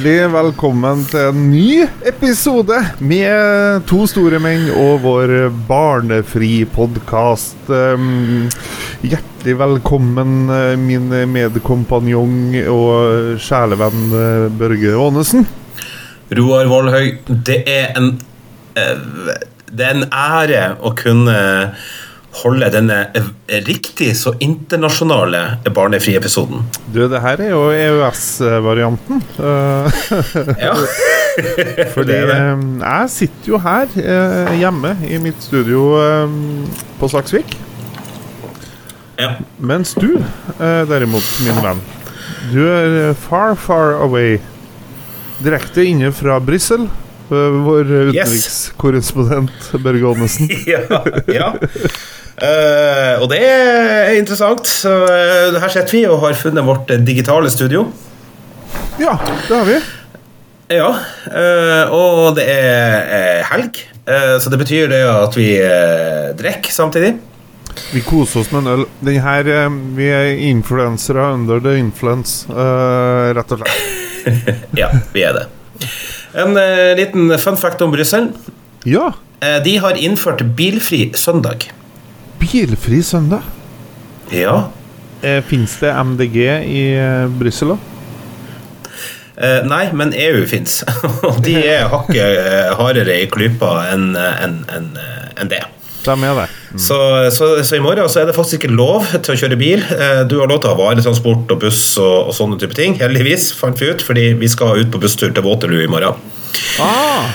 hjertelig velkommen til en ny episode med To store menn og vår barnefri podkast. hjertelig velkommen, eh, min medkompanjong og sjelevenn eh, Børge Aanesen. Roar Vollhøy, det er en eh, Det er en ære å kunne holde denne riktig så internasjonale barnefrie episoden. Du, det her er jo EØS-varianten. Ja. Fordi jeg sitter jo her eh, hjemme i mitt studio på Saksvik. ja. Mens du, eh, derimot, min venn, du er far, far away. Direkte inne fra Brussel. Eh, Vår utenrikskorrespondent Børge Aanesen. ja, ja. Uh, og det er interessant. Så, uh, her sitter vi og har funnet vårt digitale studio. Ja, det har vi. Ja, Uh, og det er helg. Så det betyr det at vi drikker samtidig. Vi koser oss med en øl. Den her, Vi er influensere under the influence, rett og slett. Ja, vi er det. En eh, liten fun fact om Brussel. Ja. Eh, de har innført bilfri søndag. Bilfri søndag. Ja. Eh, Fins det MDG i eh, Brussel òg? Eh, nei, men EU fins. Og de er hakket eh, hardere i klypa enn en, en, en enn det. De er det. Så, så, så i morgen så er det faktisk ikke lov til å kjøre bil. Eh, Du har lov til å ha varetransport og buss og, og sånne type ting. Heldigvis, fant vi ut, fordi vi skal ut på busstur til Waterloo i morgen. Ah,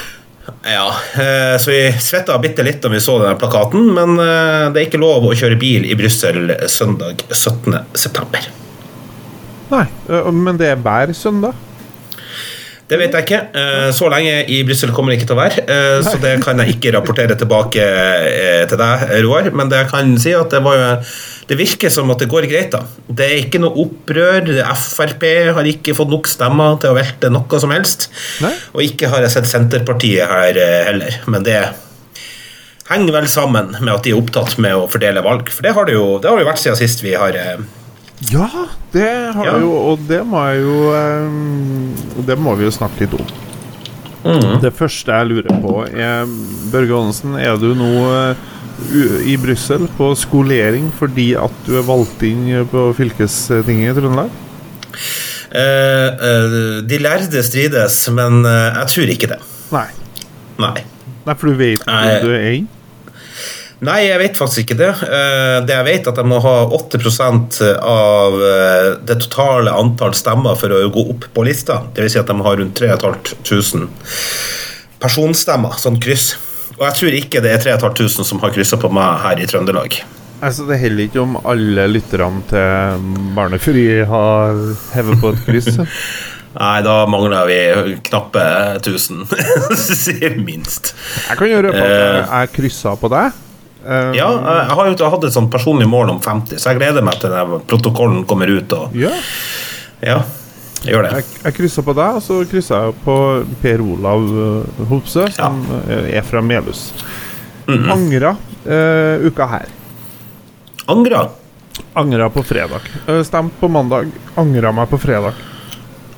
Ja, eh, Så vi svetta bitte litt da vi så den plakaten, men eh, det er ikke lov å kjøre bil i Brussel søndag 17.9. nei, men det er hver søndag? Det vet jeg ikke. Eh, Så lenge i Brussel kommer det ikke til å være. eh, Så det kan jeg ikke rapportere tilbake eh, til deg, Roar. Men det jeg kan si at det var jo Det virker som at det går greit, da. Det er ikke noe opprør. Frp har ikke fått nok stemmer til å velte noe som helst. Nei. Og ikke har jeg sett Senterpartiet her heller. Men det henger vel sammen med at de er opptatt med å fordele valg. For det har det jo, det har det jo vært siden sist vi har Ja, det har Ja. jo Og det må jeg jo um, Det må vi jo snakke litt om. Mm. Det første jeg lurer på, er Børge Aanesen, er du nå uh, i Brussel på skolering fordi at du er valgt inn på fylkestinget i Trøndelag? Uh, uh, De lærde strides, men jeg tror ikke det. Nei. Nei. Nei, for du vet hvor du er inn? Nei, jeg vet faktisk ikke det. Eh, Det jeg vet, er at jeg må ha 8 av eh, det totale antall stemmer for å gå opp på lista. Det vil si at de må ha rundt 3500 personstemmer, sånn kryss. Og jeg tror ikke det er 3500 som har kryssa på meg her i Trøndelag. Altså, Det holder ikke om alle lytterne til Barnefri har hevet på et kryss. Nei, da mangler vi knappe 1000, sier minst. Jeg kan gjøre på at Eh. jeg kryssa på deg. Eh, Ja, jeg har jo hatt et sånt personlig mål om 50, så jeg gleder meg til den protokollen kommer ut. Og, ja. ja, jeg gjør det. Jeg, jeg kryssa på deg, og så kryssa jeg på Per Olav Hopse Hopsø, som ja. er fra Melhus. Mhm. Angra uh, uka her. Angra. Angra på fredag. Uh, Stemt på mandag. Angra meg på fredag.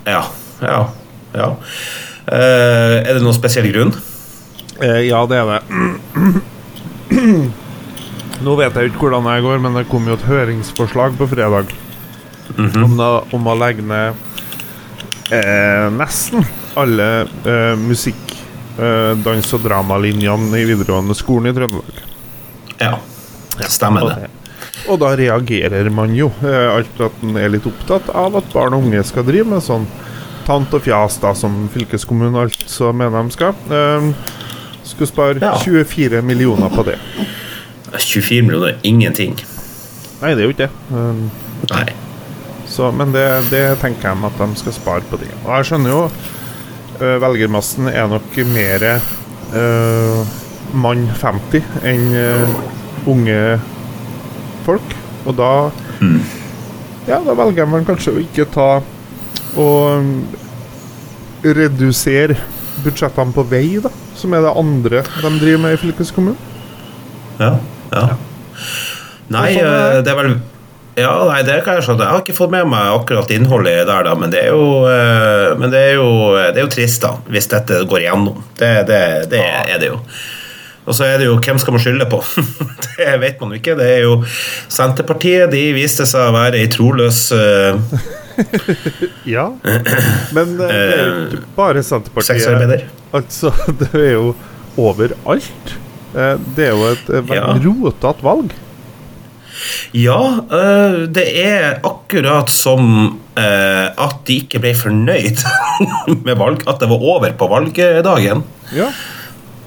Ja, ja, ja. Uh, er det noen spesiell grunn? Eh, ja, det er det. Nå vet jeg ikke hvordan jeg går, men det kom jo et høringsforslag på fredag om, å, om å legge ned eh, nesten alle eh, musikk, eh, dans- og dramalinjene i videregående skolen i Trøndelag. Ja, det stemmer det. Og da reagerer man jo. Eh, alt at en er litt opptatt av at barn og unge skal drive med sånn tant og fjas, da, som fylkeskommunen altså mener de skal. Eh, skulle spare Ja. 24 millioner på det. 24 millioner, er ingenting. Nei, det er jo ikke det. Um, Nei. så, men det, det tenker jeg at de skal spare på det. Og jeg skjønner jo uh, Velgermassen er nok mer uh, mann 50 enn uh, unge folk. Og da Ja, da velger man kanskje å ikke ta og um, redusere budsjettene på vei, da. Som er det andre de driver med i fylkeskommunen. Ja, ja. Nei, eh, det. er vel Ja, nei, det kan jeg skjønne. Jeg har ikke fått med meg akkurat innholdet der, da, men det er jo, eh, men det er jo, det er jo trist, da, hvis dette går igjennom. Det, det, det er det jo. Og så er det jo hvem skal man skylde på? det vet man jo ikke. Det er jo Senterpartiet. De viste seg å være ei troløs uh, Ja. Men eh, det er jo ikke bare Senterpartiet. sexarbeider. Altså, det er jo overalt. Eh, Det er jo et eh, Ja. rotete valg. Ja, det er akkurat som at de ikke ble fornøyd med valg, at det var over på valgdagen. Ja.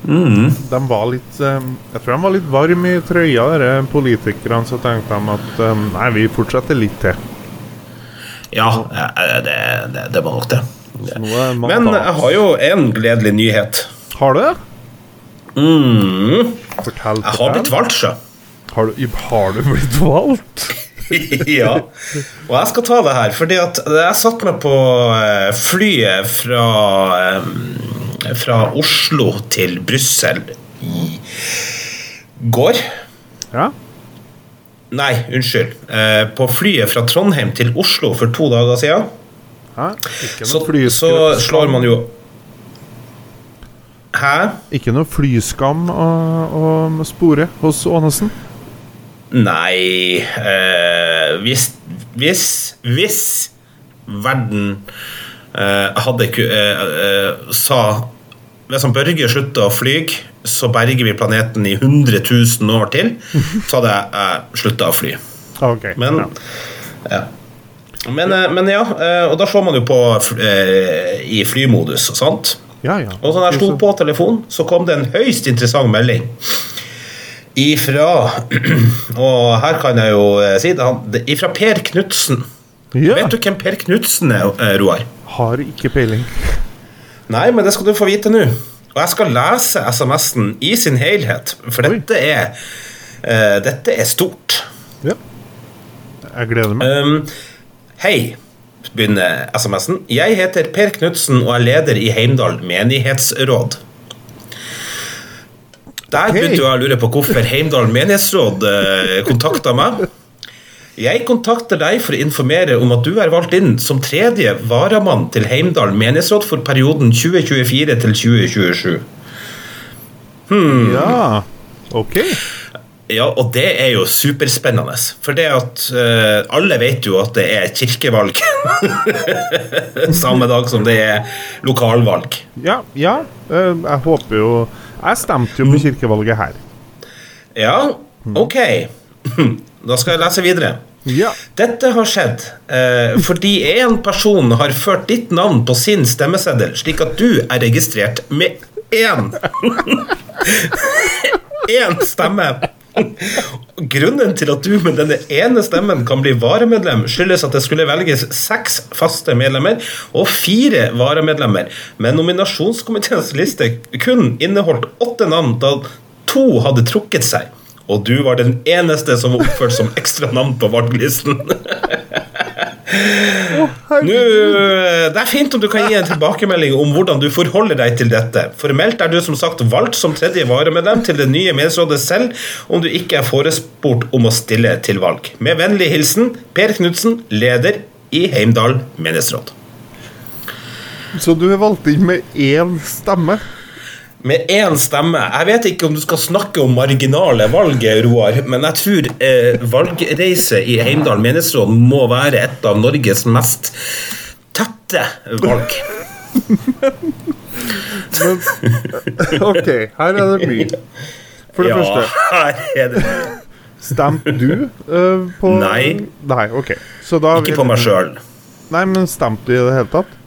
Mm. De var litt eh, Jeg tror de var litt varme i trøya, de politikerne. Så tenkte de at eh, nei, vi fortsetter litt til. Ja, øh, det, det, det var nok det. Men jeg har jo en gledelig nyhet. Har du? Mm. Fortell, Jeg har blitt valgt, sjø. Har du, har du blitt valgt? ja. Og jeg skal ta det her, fordi at jeg satte meg på eh, flyet fra, eh, fra Oslo til Brussel i går. Ja. Nei, unnskyld. Eh, på flyet fra Trondheim til Oslo for to dager siden, Hæ? Så, så slår man jo Hæ? Ikke noe flyskam å, å spore hos Ånesen? Nei eh, Hvis Hvis Hvis verden eh, hadde eh, eh, sa Hvis han Børge slutter å fly, så berger vi planeten i 100 000 år til, så hadde jeg eh, slutta å fly. Okay, Men ja. ja. Men, eh, men ja, eh, og da slår man jo på i flymodus, sant? ja, ja. Og så når jeg sto på telefonen, så kom det en høyst interessant melding. Ifra Og her kan jeg jo si det, ifra Per Knutsen. ja. Vet du hvem Per Knutsen er, Roar? Har ikke peiling. Nei, men det skal du få vite nå. Og jeg skal lese SMS-en i sin helhet, for dette er uh, Dette er stort. Ja. Jeg gleder meg. Um, hei, begynner SMS-en. Jeg heter Per Knutsen og er leder i Heimdal menighetsråd. Der begynte jeg å lure på hvorfor Heimdal menighetsråd eh, kontakta meg. Jeg kontakter deg for å informere om at du er valgt inn som tredje varamann til Heimdal menighetsråd for perioden 2024 til 2027. Ja. Ok. Ja, og det er jo superspennende. For det at uh, alle vet jo at det er kirkevalg samme dag som det er lokalvalg. Ja, ja. eh, Jeg håper jo Jeg stemte jo på kirkevalget her. Ja, ok. Da skal jeg lese videre. Ja. Dette har skjedd eh, fordi en person har ført ditt navn på sin stemmeseddel, slik at du er registrert med én Én stemme. Grunnen til at du med denne ene stemmen kan bli varamedlem, skyldes at det skulle velges seks faste medlemmer og fire varamedlemmer, men nominasjonskomiteens liste kun inneholdt åtte navn da to hadde trukket seg. Og du var den eneste som var oppført som ekstra navn på valglisten. Nå, det er fint om du kan gi en tilbakemelding om hvordan du forholder deg til dette. Formelt er du som sagt valgt som tredje varamedlem til det nye menighetsrådet selv om du ikke er forespurt om å stille til valg. Med vennlig hilsen Per Knutsen, leder i Heimdal menighetsråd. Så du er valgt inn med én stemme? Med én stemme. Jeg vet ikke om du skal snakke om marginale valg, Roar, men jeg tror eh, valgreise i Heimdal menighetsråd må være et av Norges mest tette valg. Men, ok, her er det mye. For det ja, første, her er det stemte du uh, på Nei. Nei, ok. Så da Ikke på meg sjøl. Nei, men stemte du i det hele tatt?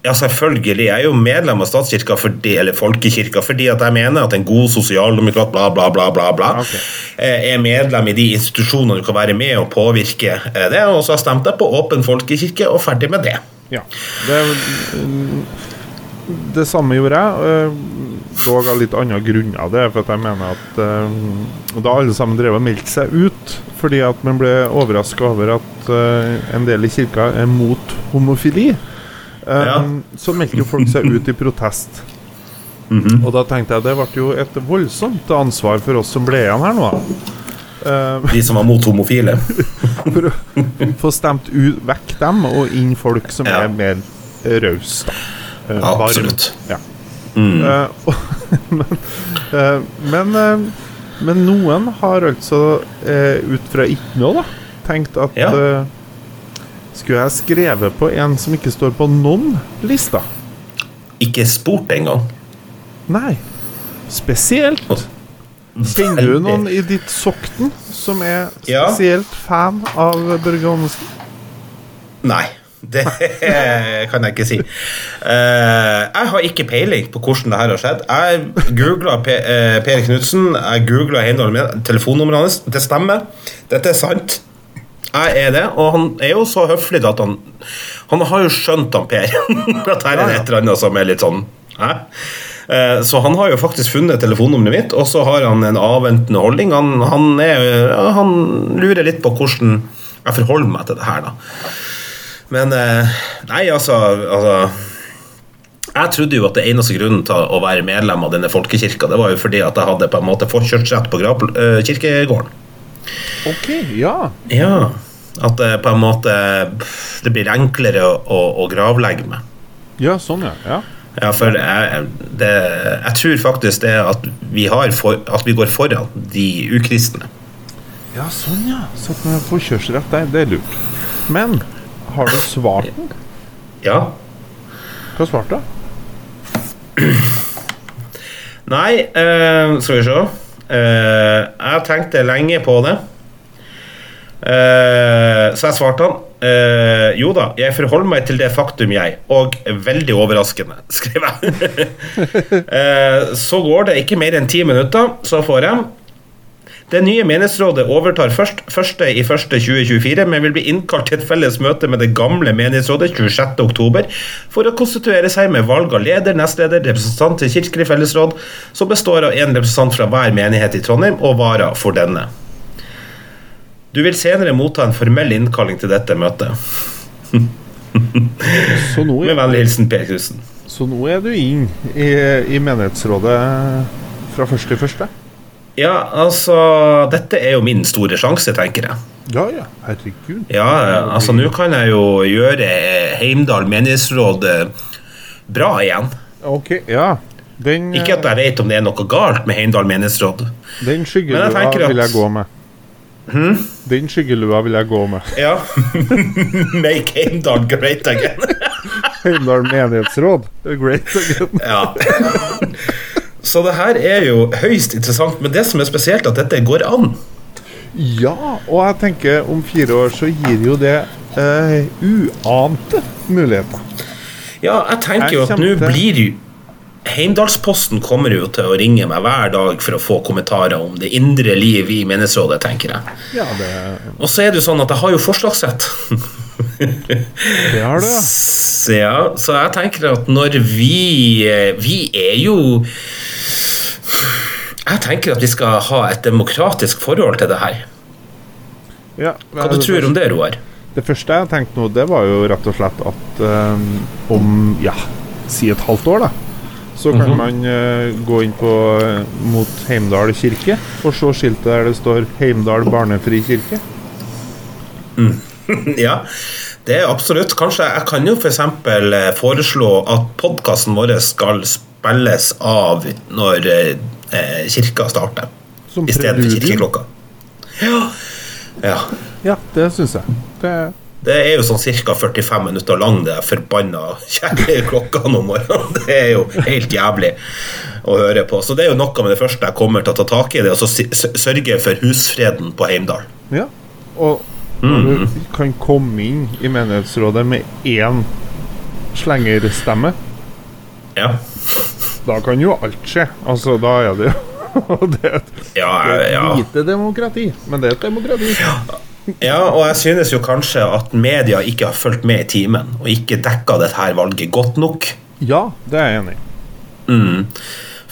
Ja, selvfølgelig. Jeg er jo medlem av statskirka fordi, eller folkekirka fordi at jeg mener at en god sosialdemokrat bla, bla, bla, bla, bla Ok. eh, er medlem i de institusjonene du kan være med og påvirke eh, det. Og så har jeg på Åpen folkekirke, og ferdig med det. Ja. Det, det samme gjorde jeg, eh, dog av litt andre grunner. Det er for at jeg mener at da alle sammen drev og meldte seg ut, fordi at man ble overraska over at en del i kirka er mot homofili, Ja. så meldte jo folk seg ut i protest. Mhm. Og da tenkte jeg det ble jo et voldsomt ansvar for oss som ble igjen her nå. Eh, De som var mot homofile. for å få stemt ut, vekk dem og inn folk som Ja. er mer rause, da. Eh, varm. Absolutt. Ja. Mm. Uh, og, men men, men noen har altså, eh, ut fra ikke noe, da, tenkt at eh, Skulle jeg skrevet på en som ikke står på noen lister? Ikke spurt engang. Nei. Spesielt. Kjenner du noen i ditt sokten som er Ja. spesielt fan av Børge Hannessen? Nei. Det kan jeg ikke si. Eh, jeg har ikke peiling på hvordan det her har skjedd. Jeg googla Per Knutsen, jeg googla telefonnummeret hans. Det stemmer. Dette er sant. Jeg er det, og han er jo så høflig at han Han har jo skjønt, han Per, at her er det et eller annet som er litt sånn Hæ? Eh, Så han har jo faktisk funnet telefonnummeret mitt, og så har han en avventende holdning. Han, han, er, han lurer litt på hvordan jeg forholder meg til det her, da. Men eh, Nei, altså, altså Jeg trodde jo at det eneste grunnen til å være medlem av denne folkekirka, det var jo fordi at jeg hadde på en måte forkjørsrett på eh, kirkegården. OK, ja. Ja. At det på en måte Det blir enklere å, å, å gravlegge med. Ja, sånn, ja. ja. Ja, for jeg, det, jeg tror faktisk det at vi, har for, at vi går foran de ukristne. Ja, sånn, ja. Så at man får kjørsrett der, det er lurt. Men har du svart den? Ja. Hva svarte du? Nei, eh, skal vi se. Eh, jeg tenkte lenge på det. Eh, så jeg svarte han. Uh, jo da, jeg forholder meg til det faktum, jeg. Og veldig overraskende, skrev jeg. uh, så går det ikke mer enn ti minutter, så får jeg det nye menighetsrådet overtar først 1.1.2024, men vil bli innkalt til et felles møte med det gamle menighetsrådet 26.10 for å konstituere seg med valg av leder, nestleder, representant til Kirkelig fellesråd, som består av en representant fra hver menighet i Trondheim og vara for denne. Du vil senere motta en formell innkalling til dette møtet. Med vennlig hilsen Per Knutsen. så nå er du inn i, i menighetsrådet fra første til første? Ja, altså Dette er jo min store sjanse, tenker jeg. Ja, ja. Herregud. Ja, altså nå kan jeg jo gjøre Heimdal menighetsråd eh, bra igjen. OK, ja. Den, Ikke at jeg vet om det er noe galt med Heimdal menighetsråd. den skyggelua vil jeg gå med. Den skyggelua vil jeg gå med. Ja. Make Heimdal great again. Heimdal menighetsråd. Great again. ja. Så det her er jo høyst interessant, men det som er spesielt, at dette går an. Ja, og jeg tenker om fire år så gir jo det eh, uante muligheter. Ja, jeg tenker jo at nå blir jo Heimdalsposten kommer jo til å ringe meg hver dag for å få kommentarer om det indre liv i menighetsrådet, tenker jeg. Ja, det, Og så er det jo sånn at jeg har jo forslagsrett. det har du, ja. Så, ja, så jeg tenker at når vi eh, Vi er jo Jeg tenker at vi skal ha et demokratisk forhold til det her. ja Hva du tror om det, Roar? Det første jeg tenkte nå, det var jo rett og slett at um, om ja, si et halvt år, da, så kan Mhm. man uh, gå inn på mot Heimdal kirke og se skiltet der det står 'Heimdal barnefri kirke'. Ja, det er absolutt. Kanskje jeg kan jo f.eks. For foreslå at podkasten vår skal spilles av når eh, kirka starter. istedenfor kirkeklokka. Ja. ja. Ja, det syns jeg. Det, Det er jo sånn ca. 45 minutter lang, det forbanna klokka om morgenen. Det er jo helt jævlig å høre på. Så det er jo noe med det første jeg kommer til å ta tak i, det er å sørge for husfreden på Heimdal. ja. Og når du kan komme inn i menighetsrådet med én slengerstemme, Ja. da kan jo alt skje. Altså, da er det jo det er et Ja, det ja. lite demokrati, men det er et demokrati. ja, og jeg synes jo kanskje at media ikke har fulgt med i timen, og ikke dekka dette valget godt nok. Ja, det er jeg enig i. Mm.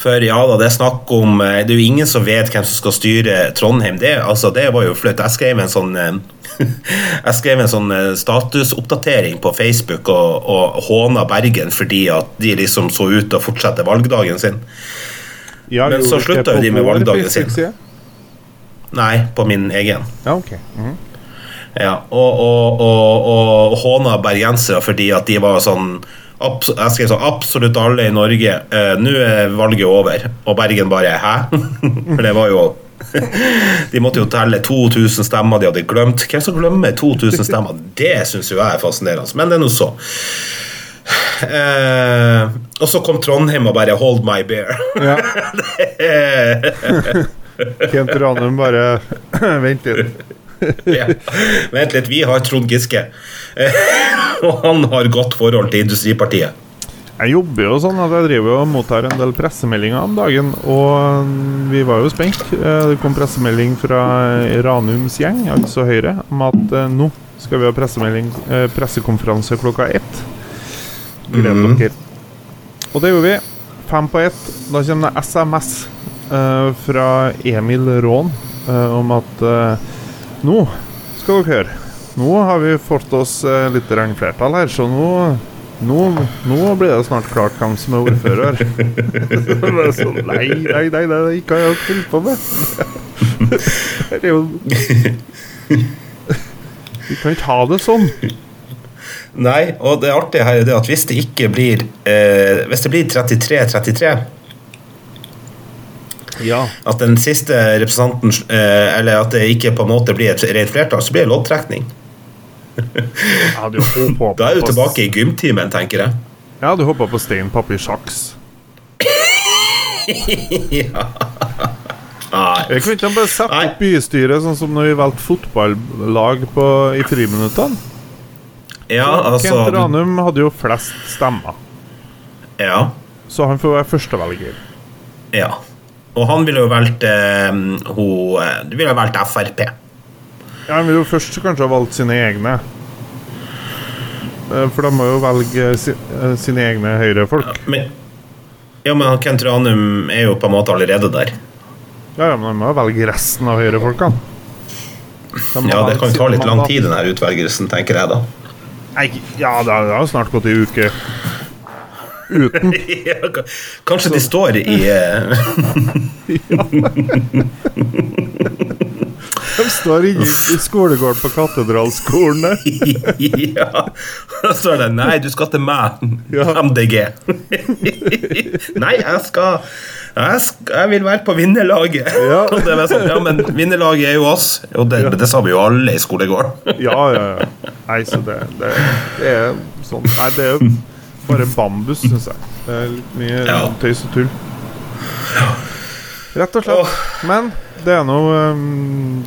For ja da, det er snakk om eh, Det er jo ingen som vet hvem som skal styre Trondheim. Det, altså, det var jo flaut. Jeg skrev en sånn eh, Jeg skrev en sånn eh, statusoppdatering på Facebook og, og håna Bergen fordi at de liksom så ut til å fortsette valgdagen sin. Ja, Men så slutta jo de med valgdagen sin. Nei, på min egen. Ja, ok. Mhm. Ja, og, og, og, og håna bergensere fordi at de var sånn abs Jeg skrev sånn Absolutt alle i Norge. eh, Nå er valget over. Og Bergen bare Hæ? For det var jo De måtte jo telle 2000 stemmer de hadde glemt. Hvem som glemmer 2000 stemmer? Det syns jo jeg er fascinerende. Men det er nå så. Eh, og så kom Trondheim og bare 'hold my bear'. Ja. Kent Ranum bare Vent litt. ja. Vent litt, vi har Trond Giske. Og han har godt forhold til Industripartiet. Jeg jobber jo sånn at jeg driver og mottar en del pressemeldinger om dagen, og vi var jo spent. Eh, Det kom pressemelding fra Ranums gjeng, altså Høyre, om at eh, nå skal vi ha eh, pressekonferanse klokka ett. Gleder Mhm. dere. Og det gjorde vi. Fem på ett. Da kommer det SMS fra Emil Raan om at nå skal dere høre. Nå har vi fått oss eh, litt flertall her, så nå nå, nå blir det snart klart hvem som er ordfører. Sånn, nei, nei, nei, det er ikke jeg holdt på med. Det er jo Vi kan ikke ha det sånn. Nei, og det artige her er det at hvis det ikke blir eh, Hvis det blir 33-33 Ja. At den siste representanten eh, Eller at det ikke på en måte blir et rent flertall, så blir det loddtrekning. Da er du tilbake i gymtimen, tenker jeg. Jeg hadde håpa på stein, papir, saks. ja. Nei. Jeg kunne ikke bare sette opp bystyret sånn som når vi valgte fotballag på, i friminuttene. Ja, altså Kent Ranum hadde jo flest stemmer, Ja. så han får være førstevelger. ja. Og han ville jo valgt eh, hun eh, Du ville ha valgt Frp. Ja, Han vil jo først kanskje ha valgt sine egne. Eh, For de må jo velge eh, sine egne Ja, Men, ja, men Kent Ranum er jo på en måte allerede der. Ja, ja, men de må jo velge resten av høyrefolkene. De Ja, det kan jo ta litt lang tid, den her utvelgelsen, tenker jeg da. Nei, Ja, det har jo snart gått ei uke uten. Ja, ka- Kanskje de står i eh, De står i, i skolegården på Katedralskolen der. Ja. Da står det 'Nei, du skal til meg, MDG'. Nei, jeg skal jeg, skal, jeg vil være på vinnerlaget. Ja. Og det var sånn, ja, men vinnerlaget er jo oss. Og det, det sa vi jo alle i skolegården. Ja, ja, ja. Nei, så det, det, det er sånn Nei, det er bare bambus, syns jeg. Det er litt mye Ja. tøys og tull. Rett og slett. Men det er noe um,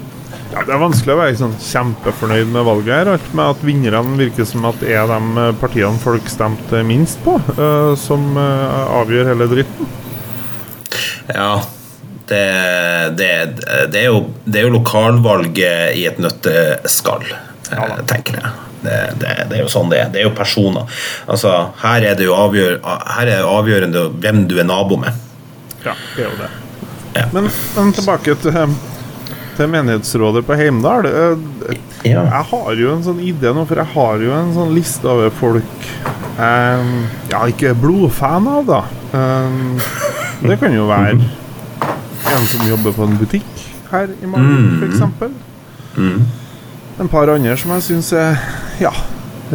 ja, Det er vanskelig å være sånn kjempefornøyd med valget her. Alt med at vinnerne virker som at er de eh, partiene folk stemte minst på, uh, som uh, avgjør hele dritten. Ja, det, det, det, er jo, det er jo lokalvalget i et nøtteskall, ja, tenker jeg. Det, det, det er jo sånn det er. Det er jo personer. Altså, her er det jo avgjør, her er det avgjørende hvem du er nabo med. Ja, det er jo det. Ja. Men, men tilbake til, til menighetsrådet på Heimdal. Eh, Ja. Jeg har jo en sånn idé nå, for jeg har jo en sånn liste over folk jeg ja, ikke er blodfan av, da. Eh, det kan jo være en som jobber på en butikk her i Malmö, for eksempel. En par andre som jeg syns er ja,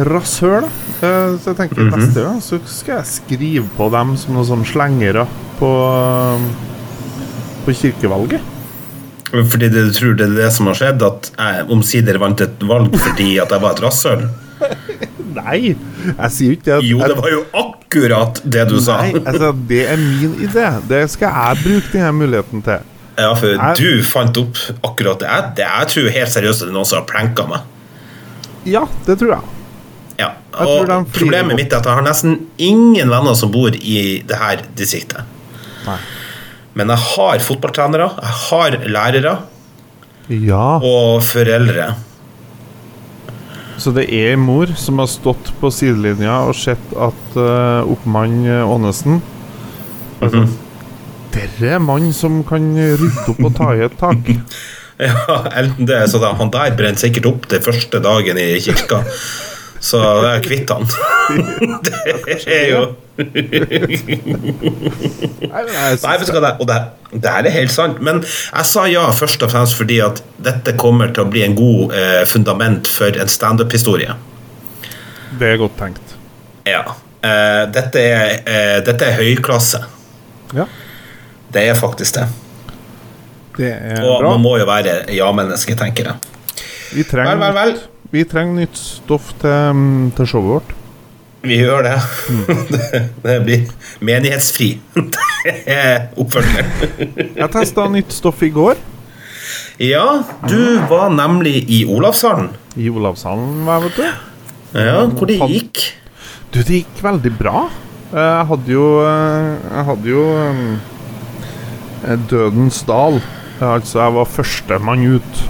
rasshøl. Eh, så jeg tenker neste gang så skal jeg skrive på dem som noen sånne slengere på, på kirkevalget. Fordi du tror det er det som har skjedd, at jeg omsider vant et valg fordi at jeg var et rasshøl? Nei, jeg sier jo ikke det. Jo, det var jo akkurat det du sa. Nei, altså, det er min idé. Det skal jeg bruke denne muligheten til. Ja, for Jeg- du fant opp akkurat det. Jeg, det, jeg tror helt seriøst at det er noen som har pranka meg. Ja, det tror jeg. Ja, og Problemet mitt er at jeg har nesten ingen venner som bor i det her distriktet. Nei. Men jeg har fotballtrenere, jeg har lærere Ja, og foreldre. så det er mor som har stått på sidelinja og sett at uh, oppmann Ånesen altså, mm -hmm. Dere er mann som kan rydde opp og ta i et tak. Ja, enten det, så da, Han der brente sikkert opp det første dagen i kirka. så det er kvitt han. det er jo Nei, og det, det her er helt sant. Men jeg sa ja først og fremst fordi at dette kommer til å bli en god eh, fundament for en standup-historie. Det er godt tenkt. Ja. Eh, dette, er, eh, dette er høyklasse. Ja, Det er faktisk det. Det er Og bra. man må jo være ja-menneske, tenker jeg. Vi trenger, Vel, vel, vel. Vi trenger nytt stoff til, mm, til showet vårt. Vi gjør det. det, det blir menighetsfri. er oppfølgeren. Jeg testa nytt stoff i går. Ja, du var nemlig i Olavshallen. I Olavshallen, hva vet du. Ja, hvor det gikk. Du, det gikk veldig bra. Eh, Jeg hadde jo eh, Jeg hadde jo eh, Dødens dal. Altså, jeg var førstemann ut.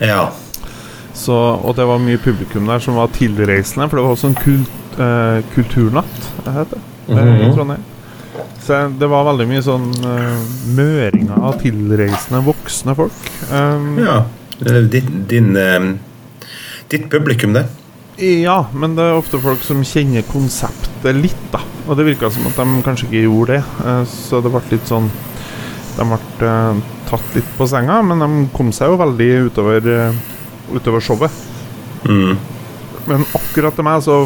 Ja. Så, og det var mye publikum der som var tilreisende, for det var sånn kult, eh, kulturnatt, det heter det, -hmm. i Trondheim. Så det var veldig mye sånn eh, møringer av tilreisende voksne folk. Um, ja. Ditt, er Din, din, eh, ditt publikum, det. Ja, men det er ofte folk som kjenner konseptet litt, da. Og det virka som at de kanskje ikke gjorde det. Eh, Så det ble litt sånn De ble eh, tatt litt på senga, men de kom seg jo veldig utover, eh, utover showet. Mm. Men akkurat til meg så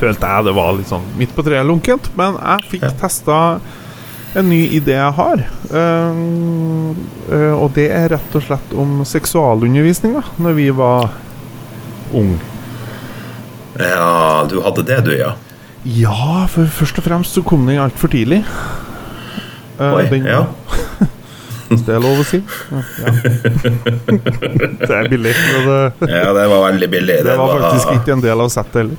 følte jeg det var litt sånn midt på treet lunkent. Men jeg fikk Ja. testa en ny idé jeg har. Uh, uh, og det er rett og slett om seksualundervisninga når vi var unge. Ja, du hadde det, du, ja. Ja, for først og fremst så kom den altfor tidlig. Eh, Oi, den, ja. Hvis det er lov å si. Ja. det er billig. Det, ja, det var veldig billig. det var faktisk ikke en del av settet heller.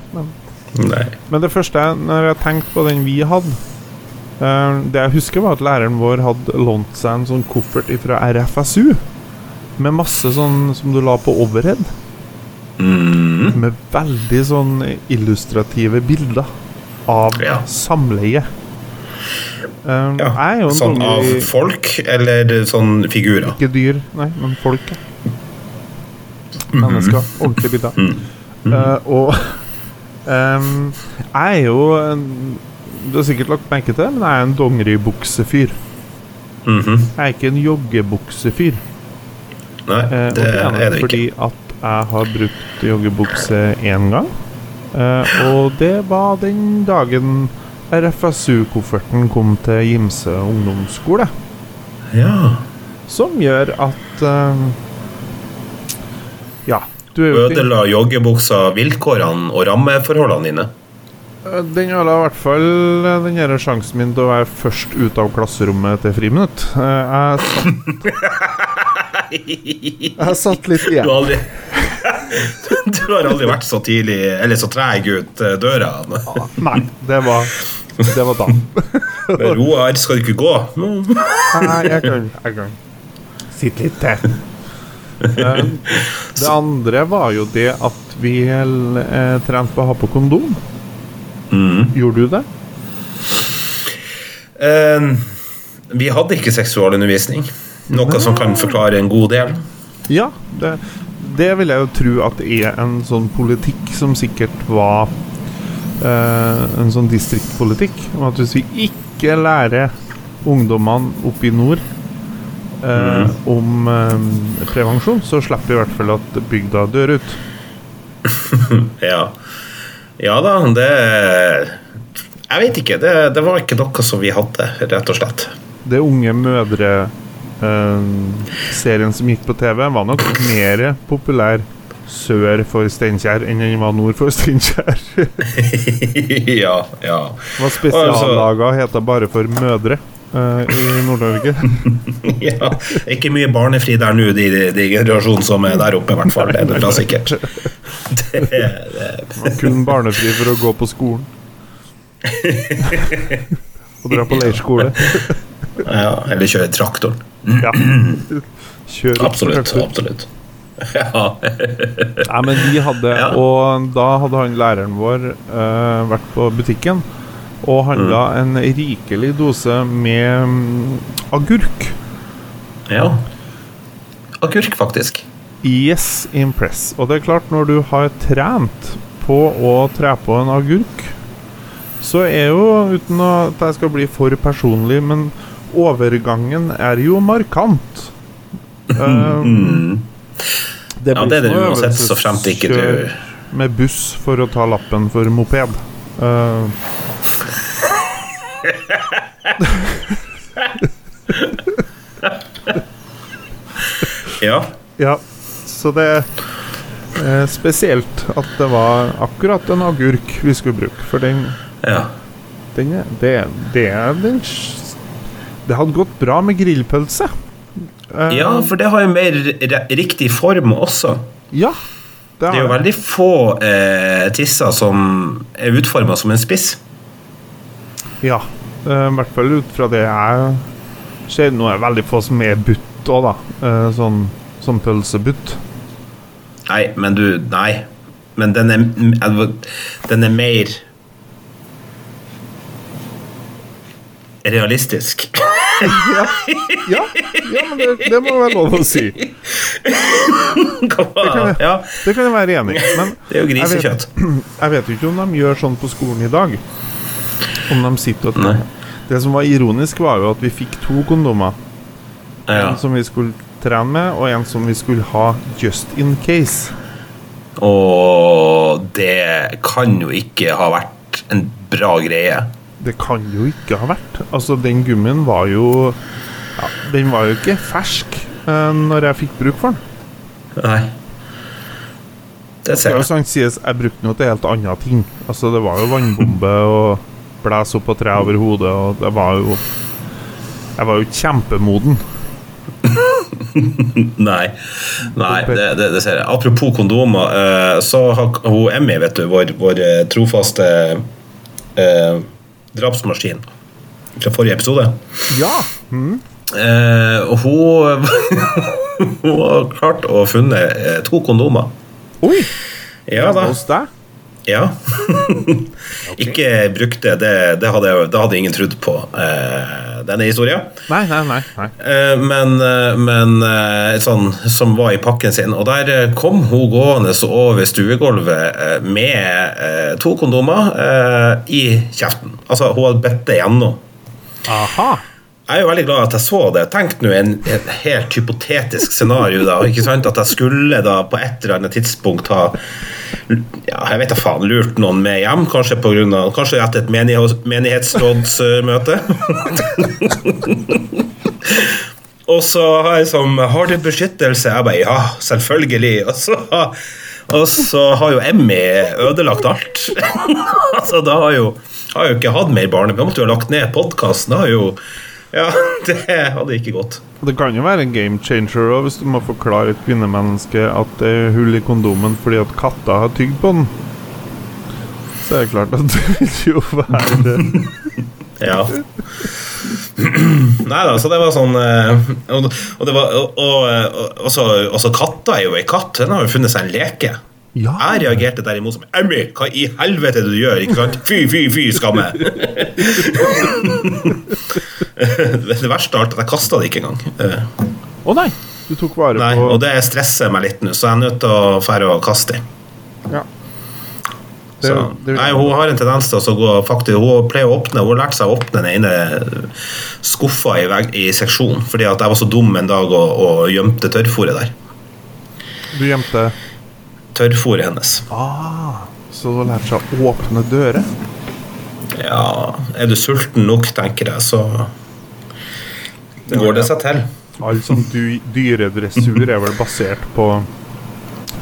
Men, men det første når jeg tenkte på den vi hadde eh, Det jeg husker, var at læreren vår hadde lånt seg en sånn koffert fra RFSU. Med masse sånn som du la på overhead. Mm. Med veldig sånn illustrative bilder av Ja. samleie. Um, Ja, er jo en Sånn av folk, eller sånn figurer? Ikke dyr, nei, men folk. ja. Mennesker. Ordentlige bilder. Mm. Uh, og um, jeg er jo en, Du har sikkert lagt merke til det, men jeg er en dongeribuksefyr. Mhm. Jeg er ikke en joggebuksefyr. Nei, det, uh, det er det ikke. fordi at jeg har brukt joggebukse én gang. Uh, og det var den dagen RFSU-kofferten kom til Gimse ungdomsskole. Ja. Som gjør at uh, Ja, du er jo Ødela joggebuksa vilkårene og rammeforholdene dine? Eh, Den ødela i hvert fall eh, den her sjansen min til å være først ut av klasserommet til friminutt. Jeg satt, jeg satt litt Du igjen. har aldri Du har aldri vært så tidlig Eller så treg ut døra. Nei, det var, det var da. ro her skal du ikke gå? Nei, jeg kan, jeg kan Sitt litt til. Eh, Det andre var jo det at vi eh, trente på å ha på kondom. Mm. Gjorde du det? Uh, vi hadde ikke seksualundervisning. Noe som kan forklare en god del. Ja, det, det vil jeg jo tro at det er en sånn politikk som sikkert var en sånn distriktpolitikk. Om at hvis vi ikke lærer ungdommene oppe i nord eh, om eh, prevensjon, så slipper vi i hvert fall at bygda dør ut. Ja, ja da, det Jeg vet ikke. Det, det var ikke noe som vi hadde, rett og slett. Det Unge mødre-serien som gikk på TV, var nok mer populær sør for Steinkjer enn den var nord for Steinkjer. ja, ja. var spesiallaga heter bare for mødre uh, i Nord-Norge. ja. Ikke mye barnefri der nå, de, de generasjonen som er der oppe, i hvert fall. Det er det bra sikkert. Det, det, Var kun barnefri for å gå på skolen. Og dra på leirskole. ja, eller kjøre traktoren. Ja. Kjør Absolutt. absolutt. Ja. Nei, men vi hadde Ja. Og da hadde han læreren vår uh, vært på butikken og handla Mm. en rikelig dose med um, agurk. ja. Agurk, faktisk. Yes, impress. Og det er klart, når du har trent på å tre på en agurk, så er jo, uten at jeg skal bli for personlig, men overgangen er jo markant. Um, det Ja, det er det uansett, så fremt ikke du med buss for å ta lappen for moped. Uh, Ja. ja, så det er spesielt at det var akkurat en agurk vi skulle bruke, for den ja. Den det, det den Det hadde gått bra med grillpølse. Eh, Ja, for det har jo mer riktig form også. ja, det Det er jo veldig få eh, tisser som er utforma som en spiss. Ja. eh, I hvert fall ut fra det jeg ser. Nå er det veldig få som er butt òg, da. Eh, sånn som pølsebutt. Nei, men du Nei. Men den er, den er mer realistisk. Ja, ja, ja men det, det må være lov å si. ja, Det kan jeg være enig i. Men det jeg vet, jeg vet jo ikke om de gjør sånn på skolen i dag. Om de sitter og. Det som var ironisk, var jo at vi fikk to kondomer. En som vi skulle trene med, og en som vi skulle ha just in case. Og det kan jo ikke ha vært en bra greie. Det kan jo ikke ha vært. Altså, den gummien var jo ja, Den var jo ikke fersk uh, når jeg fikk bruk for den. Nei. Det ser er jeg. Sånn, sies, Jeg brukte den jo til helt andre ting. Altså, det var jo vannbombe og blæs opp på tre over hodet, og det var jo Jeg var jo kjempemoden. Nei, Nei det, det, det ser jeg. Apropos kondomer, eh, så har hun Emmy, vet du, vår, vår eh, trofaste eh, drapsmaskin fra forrige episode Ja. eh, og hun, hun har klart å funnet eh, to kondomer. Oi! Ja da. Hos deg? Ja. Ikke brukte, det, det, hadde, det hadde ingen trodd på, eh, denne historien. Nei, nei, nei. nei. Eh, men, eh, men eh, sånn som var i pakken sin. Og der eh, kom hun gående over stuegulvet eh, med to kondomer i kjeften. Altså, hun hadde bedt det gjennom. Aha. Jeg er jo veldig glad at jeg så det. Tenk nå en, en, helt hypotetisk scenario. da, ikke sant? At jeg skulle da på et eller annet tidspunkt ha ja, jeg vet da faen, lurt noen med hjem. Kanskje, på grunn av, kanskje etter et menighet, menighetsrådsmøte. Og så har jeg som Har du beskyttelse? Jeg bare ja, selvfølgelig. Og så, og så har jo Emmy ødelagt alt. altså, da har jo har jo ikke hatt mer barne... Vi måtte jo ha lagt ned podkasten. Ja, det hadde ikke gått. Det kan jo være en game changer også, hvis du må forklare et kvinnemenneske at det er hull i kondomen fordi at katta har tygd på den. Så er det klart at det vil jo være det. Ja. Nei da, så det var sånn eh, Og, og det var Og, og, og, så, så katta er jo ei katt. Den har jo funnet seg en leke. Ja. Jeg reagerte derimot som Emmy, hva i helvete du gjør? Ikke sant? Fy, fy, fy, skamme! det verste av alt at jeg kasta det ikke engang. Eh, Å nei! Du tok vare Nei, på og det stresser meg litt nå, så jeg er nødt til å fære og kaste det. ja. Det, Så, det, nei, hun har en tendens til å gå faktisk, Hun pleier å åpne Hun har lært seg å åpne den ene skuffa i, veg, i seksjonen, fordi at jeg var så dum en dag og, og gjemte tørrfôret der. du gjemte Tørrfôret hennes. ah, Så hun har lært seg å åpne dører? Ja, er du sulten nok, tenker jeg, så går det seg til. All sånn dy dyredressur er vel basert på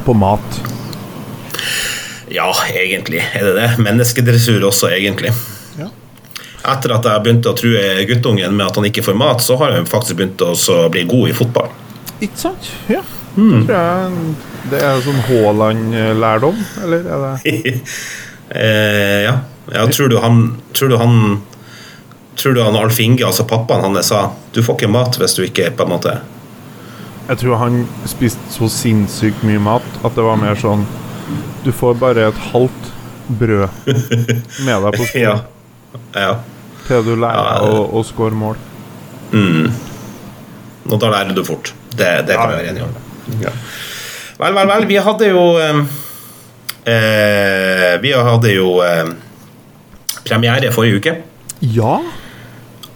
på mat. Ja, egentlig er det det. Menneskedressur også, egentlig. Ja. Etter at jeg begynte å true guttungen med at han ikke får mat, så har han faktisk begynt å bli god i fotball. Ikke sant? Ja. Det tror jeg det er sånn Haaland-lærdom, eller er det eh, ja. ja. Tror du han Tror du han Tror du han Alf Inge, altså pappaen hans, sa du får ikke mat hvis du ikke på en måte Jeg tror han spiste så sinnssykt mye mat at det var mer sånn Du får bare et halvt brød med deg på skolen Ja. ja. til du lærer Ja, å, å score mål. Og da lærer du fort. Det, det kan vi være enige om. Ja. Vel, vel, vel. Vi hadde jo eh, Vi hadde jo eh, premiere forrige uke. Ja,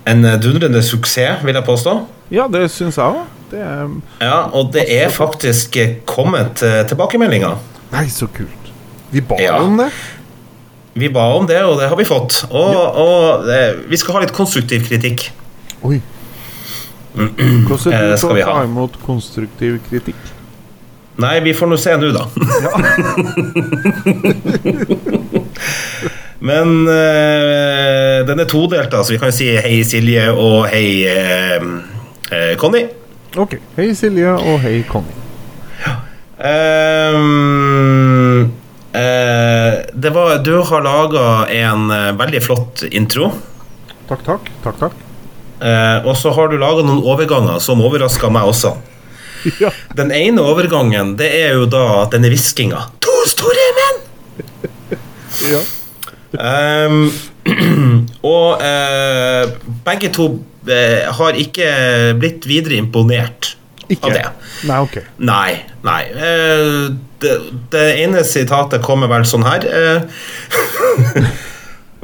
En eh, dundrende suksess, vil jeg påstå. ja det syns jeg òg. Ja, Og det er faktisk eh, kommet eh, tilbakemeldinger. Nei, så kult. Vi ba Ja. om det. Vi ba om det, og det har vi fått. Og, og det, vi skal ha litt konstruktiv kritikk. Oi. Hvordan Eh, er du skal vi ta ha? imot konstruktiv kritikk? Nei, vi får nå se nå, da. Men eh, den er todelt, da, så vi kan si hei Silje og hei eh, eh, Conny. Ok. Hei, Silje, og hei, Conny. Ja. eh, det var, du har laga en veldig flott intro. Takk, takk. Takk, takk. Og så har du laga noen overganger som overraska meg også. Ja. Den ene overgangen det er jo da denne hviskinga. To store menn! ja. Ehm, og uh, begge to uh, har ikke blitt videre imponert Ikke? av det. Nei, ok. Nei. nei. Uh, det, det ene sitatet kommer vel sånn her.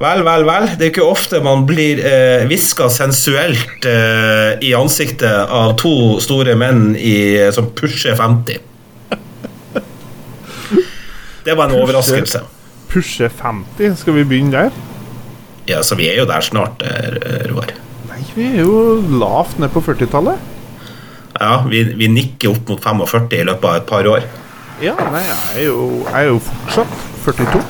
Vel, vel, vel. Det er ikke ofte man blir hviska sensuelt i ansiktet av to store menn i, som pusher 50. Det var en overraskelse. Pushe 50, skal vi begynne der? Ja, så vi er jo der snart, eh, Roar. Nei, vi er jo lavt ned på 40-tallet. Ja, vi, vi nikker opp mot 45 i løpet av et par år. Ja, nei, jeg er jo, jeg er jo fortsatt 42.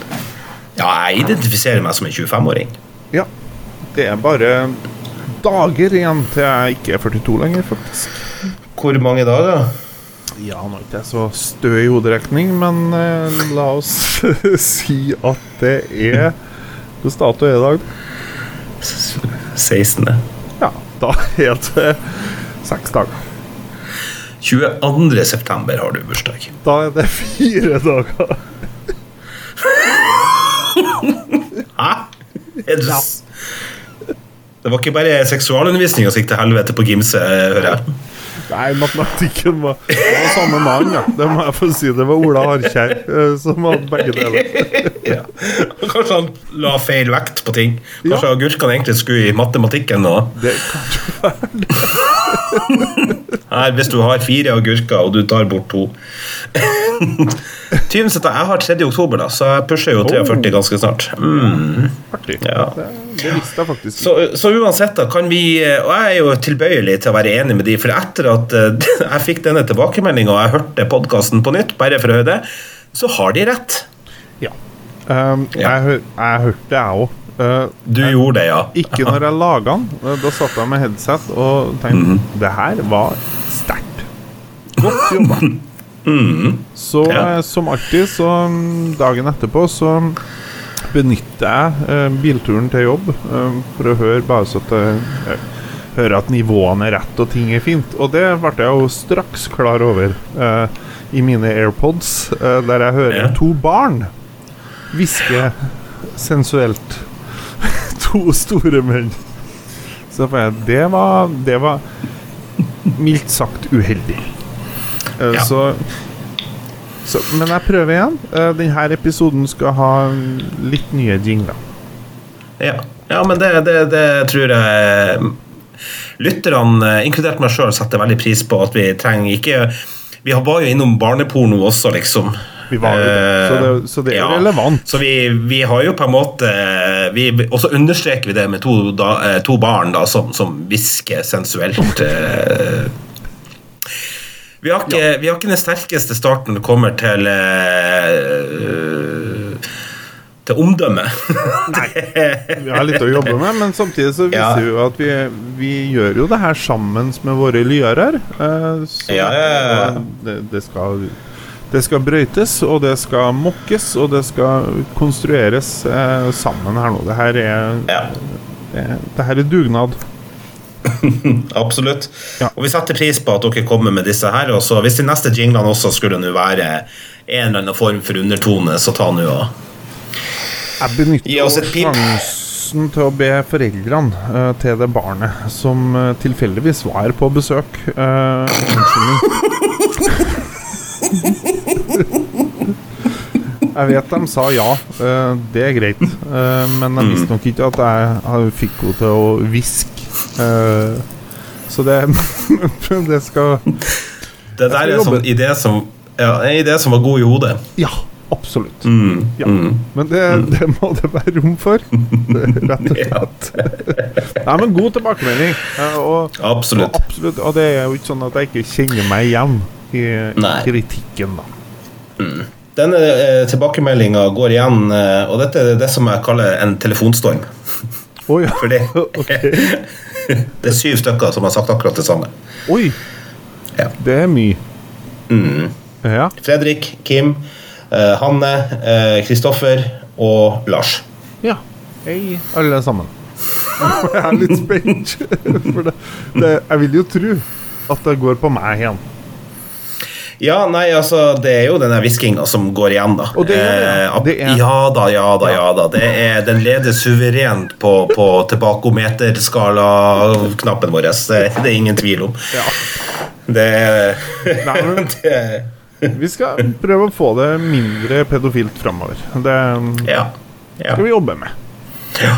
Ja, jeg identifiserer meg som en 25-åring. Ja. Det er bare dager igjen til jeg ikke er 42 lenger, faktisk. Hvor mange dager? Ja, nå er ikke jeg så stø i hoderekning, men eh, la oss si at det er Hvilken dato er i dag? 16. Ja, da er det seks dager. 22. september har du bursdag. Da er det fire dager. Hæ? Er du s- Det var ikke bare seksualundervisninga som gikk til helvete på Gimse, hører jeg. Nei, matematikken var, det var samme mann, ja. Det må jeg få si. Det var Ola Harkjær eh, som hadde begge deler. Ja. Kanskje han la feil vekt på ting. Kanskje Ja. agurkene egentlig skulle i matematikken nå. Det kan ikke være Nei, hvis du har fire agurker, og du tar bort to 20. september, Jeg har 3. oktober, da, så jeg pusher jo 43 ganske snart. Mm. artig. Ja. Det, visste jeg faktisk ikke. Så, så uansett, da kan vi Og jeg er jo tilbøyelig til å være enig med de, for etter at eh, jeg fikk denne tilbakemeldinga og jeg hørte podkasten på nytt, bare for å høre det, så har de rett. Ja. Um, Ja. Jeg, jeg hørte det, jeg òg. Du gjorde det, ja. ikke når jeg laga den. Uh, Da satt jeg med headset og tenkte Mhm. det her var sterkt. Godt jobba. Så Ja. eh, som alltid, så mm, dagen etterpå så benytter jeg eh, bilturen til jobb eh, for å høre bare så at jeg eh, hører at nivåene er rett og ting er fint. Og det ble jeg jo straks klar over i mine AirPods, der jeg hører to barn hviske sensuelt. to store menn. Så Det var Det var mildt sagt uheldig. Ja. Så så, men jeg prøver igjen. Uh, denne episoden skal ha litt nye jingler. Ja, ja men det, det, det tror jeg lytterne, eh, inkludert meg sjøl, setter veldig pris på. At vi trenger ikke Vi var jo innom barneporno også, liksom. Vi var jo det, så det- så det er relevant. Så vi, vi har jo på en måte vi, Og så understreker vi det med to, da, eh, to barn da, som som hvisker sensuelt. Eh. Vi har, ikke, vi har ikke den sterkeste starten når det kommer til uh, Til omdømme. Vi har litt å jobbe med, men samtidig så viser Ja. vi jo at vi, vi gjør jo det her sammen med våre lyrer. Uh, så Ja, ja, ja. Det, det, skal, det skal brøytes, og det skal mokkes, og det skal konstrueres uh, sammen her nå. Det her er, ja. det, det her er dugnad. Absolutt. Ja. Og vi setter pris på at dere kommer med disse her. Også. hvis de neste jinglene også skulle nå være en eller annen form for undertone, så ta nå og Jeg benytter sjansen til å be foreldrene uh, til det barnet som uh, tilfeldigvis var på besøk uh. Jeg vet de sa ja, det er greit. Men jeg visste nok ikke at jeg fikk henne til å hviske. Eh, så det Det skal Det der er en sånn idé som Ja, en idé som var god i hodet. Ja, absolutt. Mm, Ja. mm. Men det, det må det være rom for. Rett og slett. Nei, men god tilbakemelding. eh, Og, Absolutt. Og, absolutt. og det er jo ikke sånn at jeg ikke kjenner meg igjen i Nei. kritikken, da. Denne eh, tilbakemeldinga går igjen, eh, og dette er det som jeg kaller en telefonstorm. Å ja. For det, Ok. det er syv stykker som har sagt akkurat det samme. Oi, Ja. det er mye. Mm. Ja. Fredrik, Kim, uh, Hanne, Kristoffer Kristoffer og Lars. ja. Hei, alle sammen. Jeg er litt spent. For det, det, jeg vil jo tro at det går på meg igjen. Ja, nei, altså, det er jo denne hviskinga som går igjen, da. Det er det, Eh, det er- Ja da, ja da, ja da. Det er, den leder suverent på, på tilbakometerskala-knappen vår. Det, det er ingen tvil om. Ja. Det, Nei, men- det Vi skal prøve å få det mindre pedofilt framover. Det Ja. ja. skal vi jobbe med. Det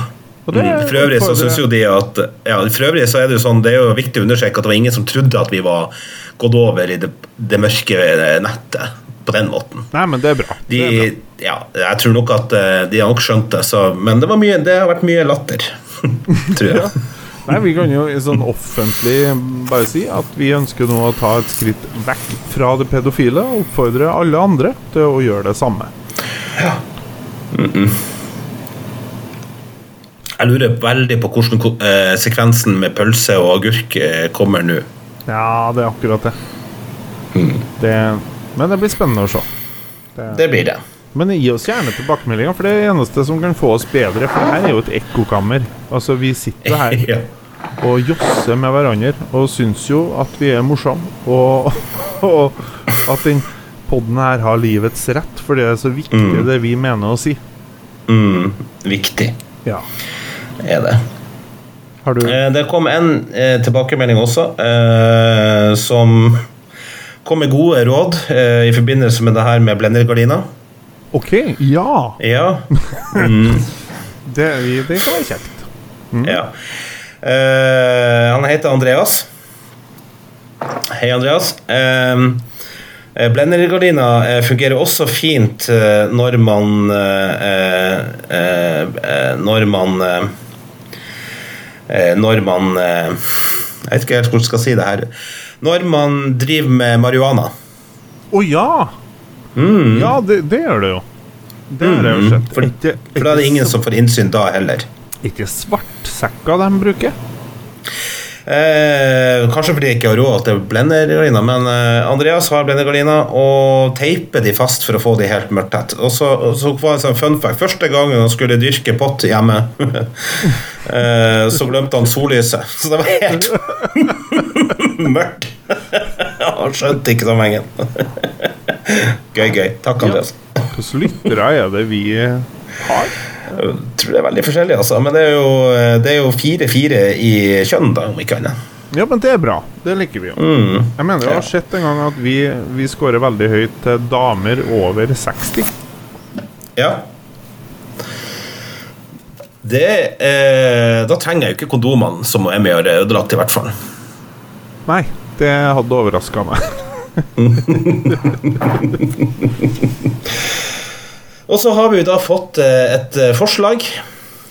Mm, For øvrig så synes jo de at Ja, for øvrig så er det jo sånn Det er jo viktig å understreke at det var ingen som trodde at vi var gått over i det, det mørke nettet på den måten. Nei, men det er bra. De, Det er bra. ja, jeg tror nok at eh, de har nok skjønt det, så, men det, var mye, det har vært mye latter, tror jeg. Nei, Vi kan jo i sånn offentlig bare si at vi ønsker nå å ta et skritt vekk fra det pedofile og oppfordre alle andre til å gjøre det samme. Jeg lurer veldig på hvordan eh, sekvensen med pølse og agurk eh, kommer nå. Ja, det er akkurat det. det men det blir spennende å se. Det blir det. Men gi oss gjerne tilbakemeldinger, for det er det eneste som kan få oss bedre. For det her er jo et ekkokammer. Altså, vi sitter her Ja. og josser med hverandre og syns jo at vi er morsomme. Og, og at den podden her har livets rett, for det er så viktig det vi mener å si. Mm, viktig Ja. Er det. Har du Eh, Det kom en eh, tilbakemelding også, eh, som kom med gode råd eh, i forbindelse med det her med blendergardiner. OK, ja! Ja. Det, det kan være kjekt. ja. Eh, han heter Andreas. Hei, Andreas. Eh, Blendergardiner eh, fungerer også fint når man Når eh, eh, Når man Når man eh, Jeg vet ikke helt hvordan jeg skal si det her. Når man driver med marihuana. Å ja! Mm. Ja, det, det gjør det jo. Det har jeg jo sett. For, for da er det ingen som får innsyn da heller. Ikke svartsekker de bruker. Eh, kanskje fordi jeg ikke har råd til blendergardiner, men eh, Andreas har blendergardiner og teiper de fast for å få de helt mørktett. Og så, så var det en sånn fun fact. Første gangen han skulle dyrke pott hjemme, eh, så glemte han sollyset. Så det var helt mørkt. han skjønte ikke sammenhengen. gøy, gøy. Takk, Andreas. Hvilke lyttere er det vi har? Jeg tror det er veldig forskjellig, altså. Men det er jo, det er 4-4 i kjønn, da, om ikke annet. Ja, men det er bra. Det liker vi jo. Mm. Jeg mener jeg har sett en gang at vi, vi scorer veldig høyt til damer over 60. Ja. Det eh, Da trenger jeg jo ikke kondomene som er har ødelagt, i hvert fall. Nei, det hadde overraska meg. Og så har vi da fått eh, et eh, forslag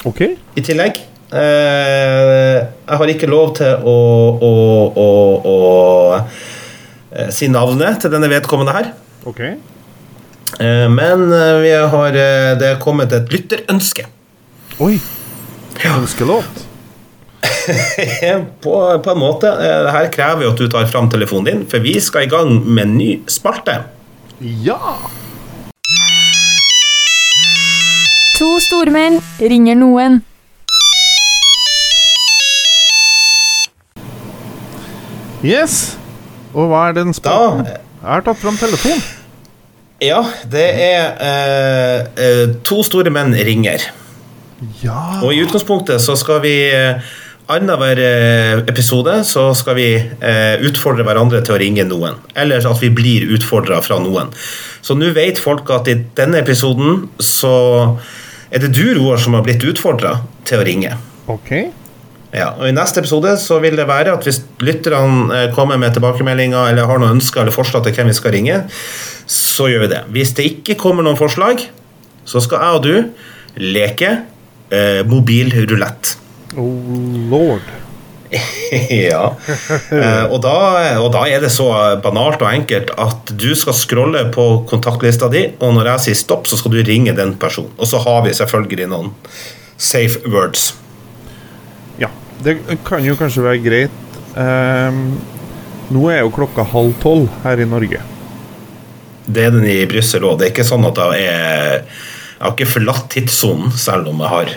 OK. i tillegg. Eh, jeg har ikke lov til å, å, å, å si navnet til denne vedkommende her. ok Eh, men vi har, det er kommet et lytterønske. Oi. Ønskelåt. på, på en måte. Dette her krever jo at du tar fram telefonen din, for vi skal i gang med en ny spalte. Ja! To stormenn ringer noen. Yes. Og hva er den spalten? Jeg har tatt fram telefon. Ja, det er eh, eh, To store menn ringer. Ja Og i utgangspunktet så skal vi eh, Annenhver eh, episode så skal vi eh, utfordre hverandre til å ringe noen. Eller at vi blir utfordra fra noen. Så nå vet folk at i denne episoden så er det du, Roar, som har blitt utfordra til å ringe. OK. Ja, og I neste episode så vil det være at hvis lytterne eh, kommer med tilbakemeldinger eller har noen ønsker eller forslag til hvem vi skal ringe, så gjør vi det. Hvis det ikke kommer noen forslag, så skal jeg og du leke eh, mobilrulett. Oh lord. ja. Eh, og, da, og da er det så banalt og enkelt at du skal scrolle på kontaktlista di, og når jeg sier stopp, så skal du ringe den personen. Og så har vi selvfølgelig noen safe words. Ja. Det kan jo kanskje være greit. Um, nå er jo klokka halv tolv her i Norge. Det er den i Brussel òg. Det er ikke sånn at jeg er Jeg har ikke forlatt tidssonen, selv om jeg har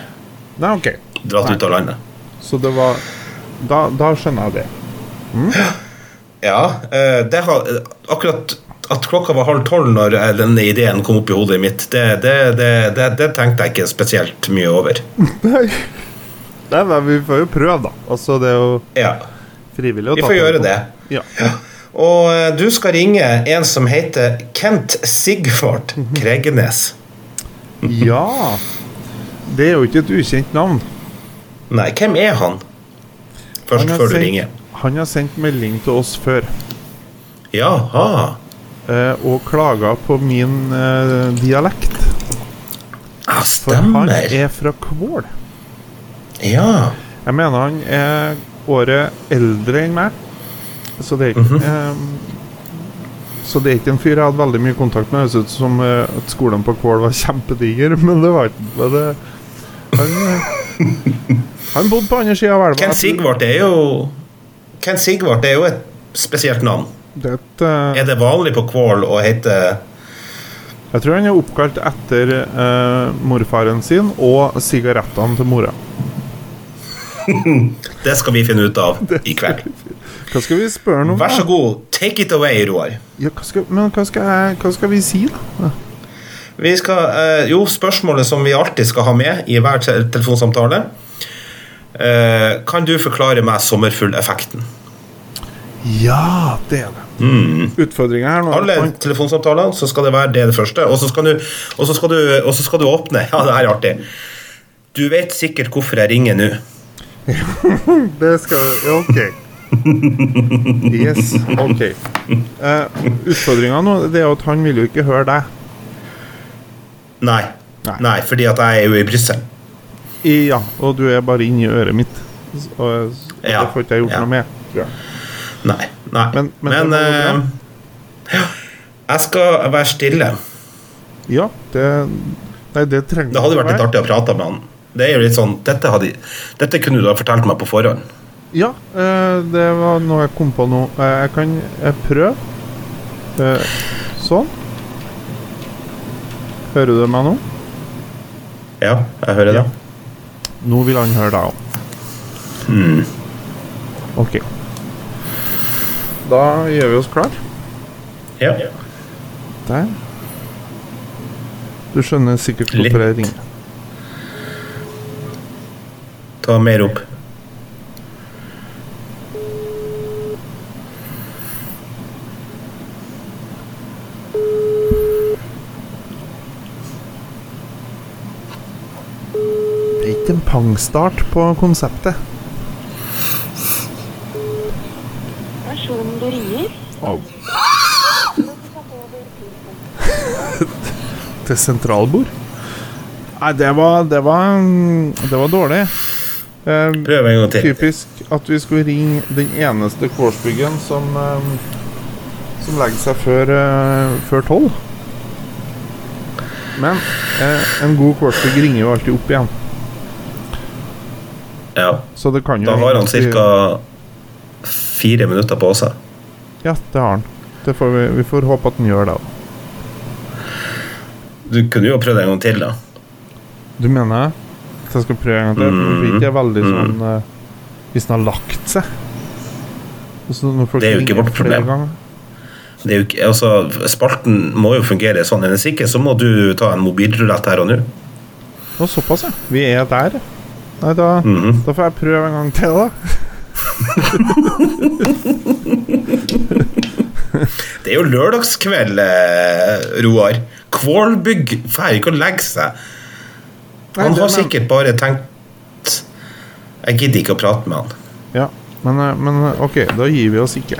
Nei, okay. dratt Nei. ut av landet. Så det var Da, da skjønner jeg det. Ja, eh, det har Akkurat at klokka var halv tolv når eh, denne ideen kom opp i hodet mitt, det, det, det, det, tenkte jeg ikke spesielt mye over. Nei. Men vi får jo prøve, da. Altså, det er jo Ja, frivillig å ta vi får gjøre tempo. det. Ja. Og eh, du skal ringe en som heter Kent Sigvart Kregenes. ja. Det er jo ikke et ukjent navn. Nei, hvem er han? Først Han har før du ringer. Han har sendt melding til oss før Jaha. eh, og klaga på min eh, dialekt. Ja, stemmer. For han er fra Kvål. Ja. Jeg mener han er året eldre enn meg. Så det er ikke Mhm. eh, Så det er ikke en fyr jeg hadde veldig mye kontakt med. Det høres ut som eh, at skolen på Kvål var kjempediger, men det var ikke det, Han, eh, han bodde på andre sida av elva. Ken Sigvart er jo Ken Sigvart er jo et spesielt navn. Det er et, eh, Er det vanlig på Kvål å hete Jeg tror han er oppkalt etter uh, morfaren sin og sigarettene til mora. Det skal vi finne ut av i kveld. Hva skal vi spørre ham om? Vær så god, take it away, Roar. Ja, hva skal, men hva skal, hva skal vi si, da? Vi skal, eh, jo, spørsmålet som vi alltid skal ha med i hver telefonsamtale eh, Kan du forklare meg sommerfugleffekten? Ja, det er det. Mm. Utfordringa her nå Alle telefonsamtaler så skal det være det, det første. Og så skal du, skal du, og så skal du åpne. Ja, det er artig. Du vet sikkert hvorfor jeg ringer nå. Det skal OK. Yes, OK. Uh, Utfordringa nå det er at han vil jo ikke høre deg. Nei. Nei. Nei, fordi at jeg er jo i Brussel. Ja, og du er bare inni øret mitt. Og, det Ja, får ikke jeg gjort ja. noe med. tror jeg. Nei. nei. Men- men Men, ja, jeg skal være stille. Ja, det Nei, det trenger Det hadde vært litt artig å prate med han. Det er jo litt sånn, Dette, hadde, dette kunne du ha fortalt meg på forhånd. Ja, eh, det var noe jeg kom på nå. Eh, jeg kan prøve. Sånn. Hører du meg nå? Ja, jeg hører det. Nå vil han høre deg òg. Mm. OK. Da gjør vi oss klar. Ja. Der. Du skjønner sikkert hvorfor jeg ringer. Ta mer opp. Det er ikke en pangstart på konseptet. Personen du ringer, Au. Til sentralbord? Nei, det var Det var, det var dårlig. Eh, Prøv en gang til. typisk at vi skulle ringe den eneste Kårsbyggen som eh, Som legger seg før eh, før tolv. Men eh, en god Kårsbygg ringer jo alltid opp igjen. Ja. Så det kan jo Da har han ca. fire minutter på seg. Ja, det har han. Det får vi, vi får håpe at han gjør det. Du kunne jo prøvd en gang til, da. Du mener at jeg skal prøve en gang til? Mm. det blir ikke veldig Mm. sånn uh, Hvis den har lagt seg. Så når folk Det er jo ikke vårt problem. Det er jo ikke, altså, spalten må jo fungere sånn. Hvis ikke så må du ta en mobilrulett her og nå. Såpass, ja. Vi er der. Nei, da, Mhm. da får jeg prøve en gang til, da. Det er jo lørdagskveld, eh, Roar. Kvålbygg får ikke å legge seg. Han har sikkert bare tenkt Jeg gidder ikke å prate med han. Ja, men, eh, men eh, OK, da gir vi oss ikke.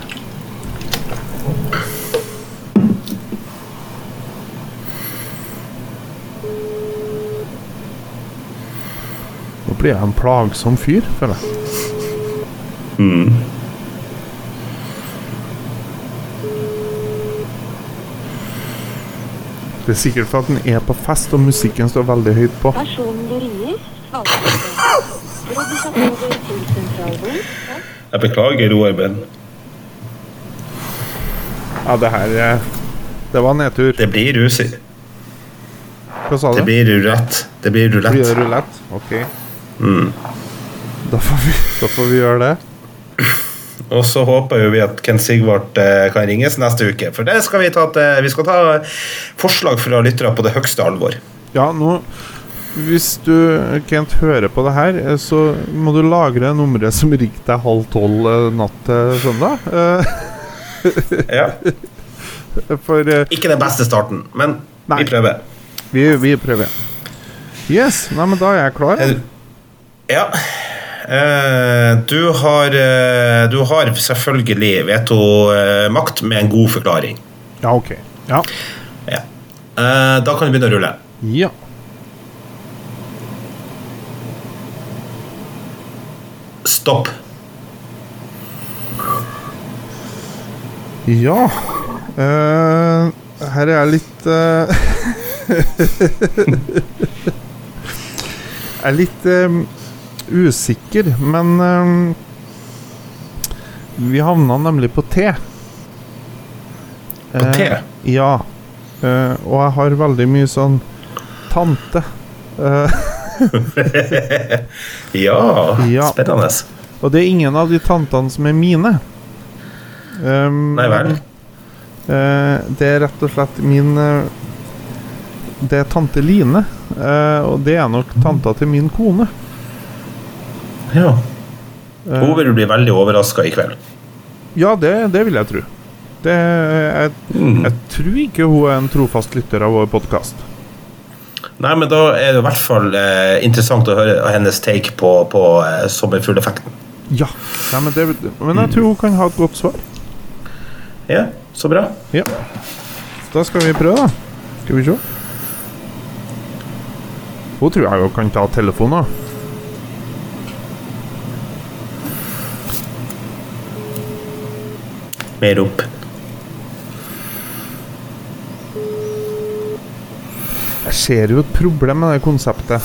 Blir jeg en plagsom fyr, føler jeg. Det er sikkert for at den er på fest og musikken står veldig høyt på. Jeg beklager, Roar, Ben. Ja, det her eh, Det var nedtur. det blir usikkert. Hva sa Det du? blir rulett. Det blir Blir det rulett. rulett? OK. Da, får vi, da får vi gjøre det. Og så håper jo vi at Kent Sigvart eh, kan ringes neste uke. For det skal vi ta til Vi skal ta forslag fra lyttere på det høyeste alvor. Ja, nå Hvis du, Kent, hører på det her, eh, så må du lagre nummeret som ringte deg halv tolv eh, natt til søndag. Eh, Ja. For Ikke den beste starten, men Nei. vi prøver. vi, vi prøver. Yes. Nei, men da er jeg klar. Eh, Ja. Eh, du har eh, Du har selvfølgelig vetomakt med en god forklaring. Ja, OK. Ja. Ja. Eh, da kan du begynne å rulle. ja. Stopp. Ja. uh, her er jeg litt uh, Jeg er litt eh, usikker, men eh, Vi havna nemlig på T. På T? Eh, ja. Uh, og jeg har veldig mye sånn tante. Uh, Ja, Ja. spennende. og det er ingen av de tantene som er mine. Um, Nei vel. Uh, det er rett og slett min Det er tante Line. og det er nok tanta til min kone. Ja. Eh, Hun vil bli veldig overraska i kveld. ja, det, det vil jeg tro. Det, jeg, Mm. jeg tror ikke hun er en trofast lytter av vår podkast. Nei, men da er det i hvert fall eh, interessant å høre hennes take på, på eh, sommerfugleffekten. Ja. Nei, men, det, men jeg tror hun kan ha et godt svar. Ja, så bra. Ja. Da skal vi prøve, da. Skal vi se. Hun tror jeg jo kan ta telefonen. Mer opp. Jeg ser jo et problem med det konseptet.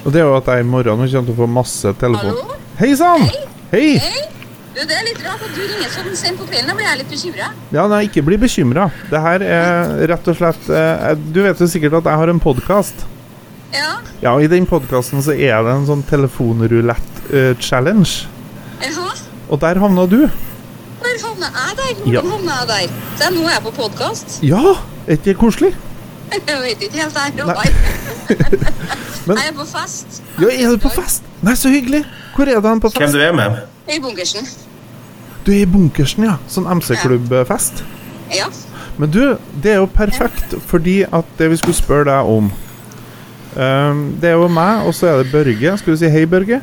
Og det er jo at jeg i morgen kommer til å få masse telefon. Hei sann! Hei! Hei! Du, det er litt rart at du ringer sånn sent på kvelden. Da blir jeg litt bekymra. Ja, nei, ikke bli bekymra. Det her er rett og slett eh, Du vet jo sikkert at jeg har en podkast. Ja. Ja, i den podkasten så er det en sånn telefonrulett-challenge. Jaha. Og der havna du. Der havna jeg der? Ja. Hvordan havna jeg der? Se, nå er jeg på podkast. Ja! Er ikke det koselig? Jeg vet ikke helt der. Men- Jeg er på fest. Ja, er du på fest? Nei, så hyggelig. Hvor er du hen på Hvem du er med? I bunkersen. Du er i bunkersen, ja. Sånn MC-klubbfest. Ja. Men du, det er jo perfekt, fordi at det vi skulle spørre deg om um, Det er jo meg, og så er det Børge. Skal du si hei, Børge?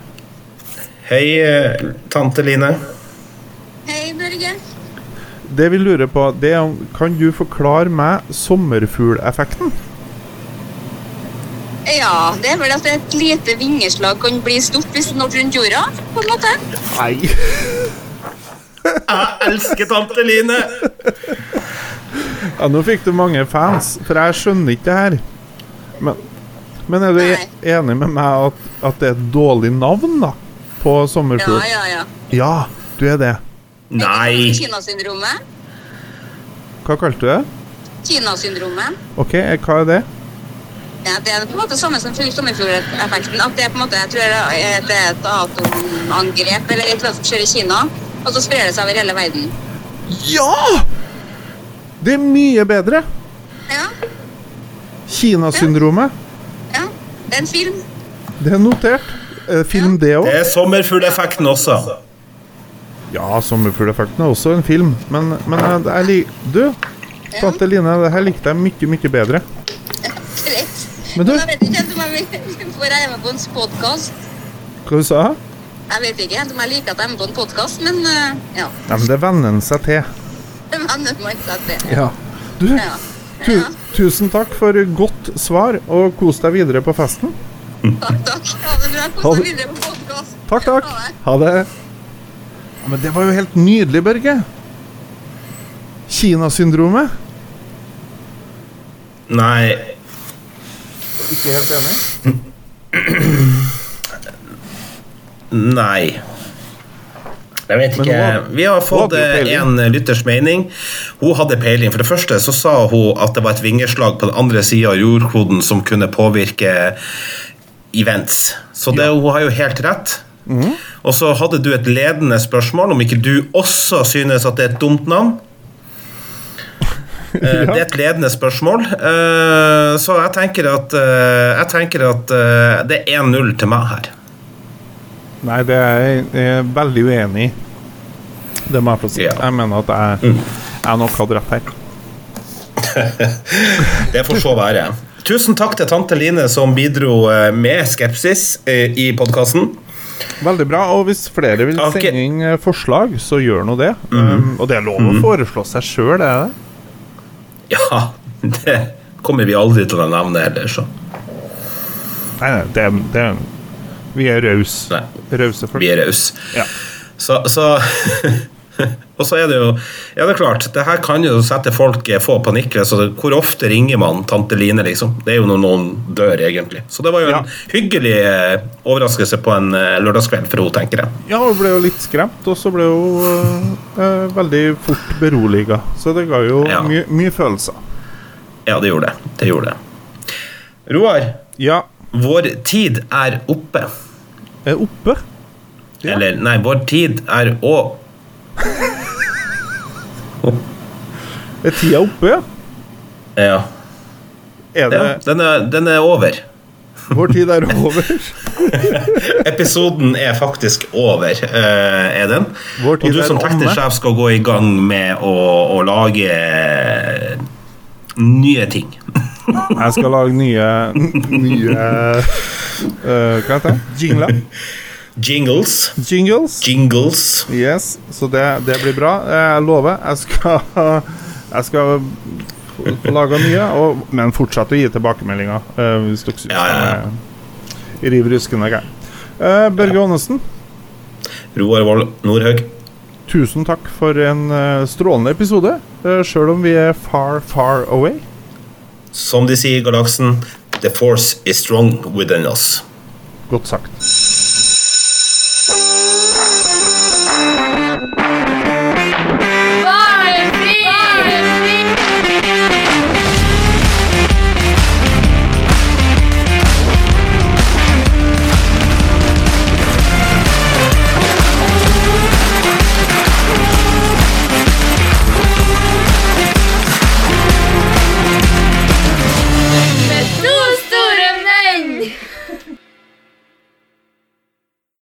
Hei, eh, tante Line. Hei, Børge. Det vi lurer på, det er om Kan du forklare meg sommerfugleffekten? Ja, det er vel at et lite vingeslag kan bli stort hvis det når rundt jorda, på en måte. Nei. Jeg elsker tante Line! Ja, nå fikk du mange fans, for jeg skjønner ikke det her. Men, men er du e Nei. enig med meg at, at det er et dårlig navn, da? På Ja, sommerfugl? ja, ja. Ja, du er det. Nei! Kinasyndromet. Hva kalte du det? Kinasyndromet. OK, hva er det? Ja, det er på en måte samme som sommerfugleffekten. At det er på en måte, jeg tror det er det er et atomangrep eller et eller annet som skjer i Kina, og så sprer det seg over hele verden. Ja! Det er mye bedre. Ja, Kinasyndromet. ja. Det er en film. Det er notert. Eh, Film, det òg. Det er sommerfugleffekten også. Ja, 'Sommerfugleffekten' er også en film, men, men jeg, liker lik... Du, tante Line, det her likte jeg mye, mye bedre. Greit. Men du, Jeg vet ikke om jeg vil få være med på en podkast. hva du sa du? Jeg vet ikke helt om jeg liker at jeg er med på en podkast, men eh, ja. Nei, men det venner en seg til. Det venner man seg til. Ja. Du, Ja. tu, Ja. tusen takk for godt svar, og kos deg videre på festen. Takk, takk. Ha det bra. Ha Kos det. deg videre på podkast. Takk, takk. Ha det. Ja, men det var jo helt nydelig, Børge. Kinasyndromet. Nei, Ikke helt enig? Nei. Jeg vet ikke. Vi har fått eh, en lytters mening. Hun hadde peiling. For det første så sa hun at det var et vingeslag på den andre sida av jordkloden som kunne påvirke events. Så det, hun har jo helt rett. Mm. Og så hadde du et ledende spørsmål om ikke du også synes at det er et dumt navn. ja. Det er et ledende spørsmål, eh, så jeg tenker at, eh, jeg tenker at eh, det er 1-0 til meg her. Nei, det er jeg, veldig uenig i. Det må jeg få si. Ja. Jeg mener at jeg, jeg nok hadde rett her. Det får så være. Tusen takk til tante Line som bidro eh, med skepsis eh, i podkasten. Veldig bra. Og hvis flere vil okay. sende inn eh, forslag, så gjør nå det. um, og det er lov å foreslå seg sjøl, det er det. Ja, det kommer vi aldri til å nevne heller, så. Nei, nei, det, det Vi er rause. Nei. Rause folk. Vi er rause. Ja. Så, så Og så er det jo Ja, det er klart, det her kan jo sette folk eh, få panikk. Så hvor ofte ringer man tante Line, liksom? Det er jo når noen dør, egentlig. Så det var jo Ja. en hyggelig eh, overraskelse på en eh, lørdagskveld for henne, tenker jeg. Ja, hun ble jo litt skremt, og så ble hun øh, øh, veldig fort beroliga. Så det ga jo Ja. mye, mye følelser. Ja, det gjorde det. Det gjorde det. Roar, Ja, vår tid er oppe. er oppe. Ja. Eller, nei, vår tid er å... Er tida oppe, ja? Ja. Er det ja den, er, den er over. Vår tid er over? Episoden er faktisk over, eh, er den. Og du som teknisk skal gå i gang med å, å lage eh, nye ting. Jeg skal lage nye Nye uh, Hva heter det? Jingler. Jingles. Jingles. Jingles. Yes, så det, det blir bra. Jeg lover. Jeg skal, jeg skal få nye, og, men fortsett å gi tilbakemeldinger uh, hvis dere syns Ja, ja, ja. jeg er riv ruskende gærent. Uh, Børge Aanesen, Roar Wold Nordhaug. tusen takk for en uh, strålende episode, uh, sjøl om vi er far, far away. Som de sier i galaksen, The force is strong within us. Godt sagt.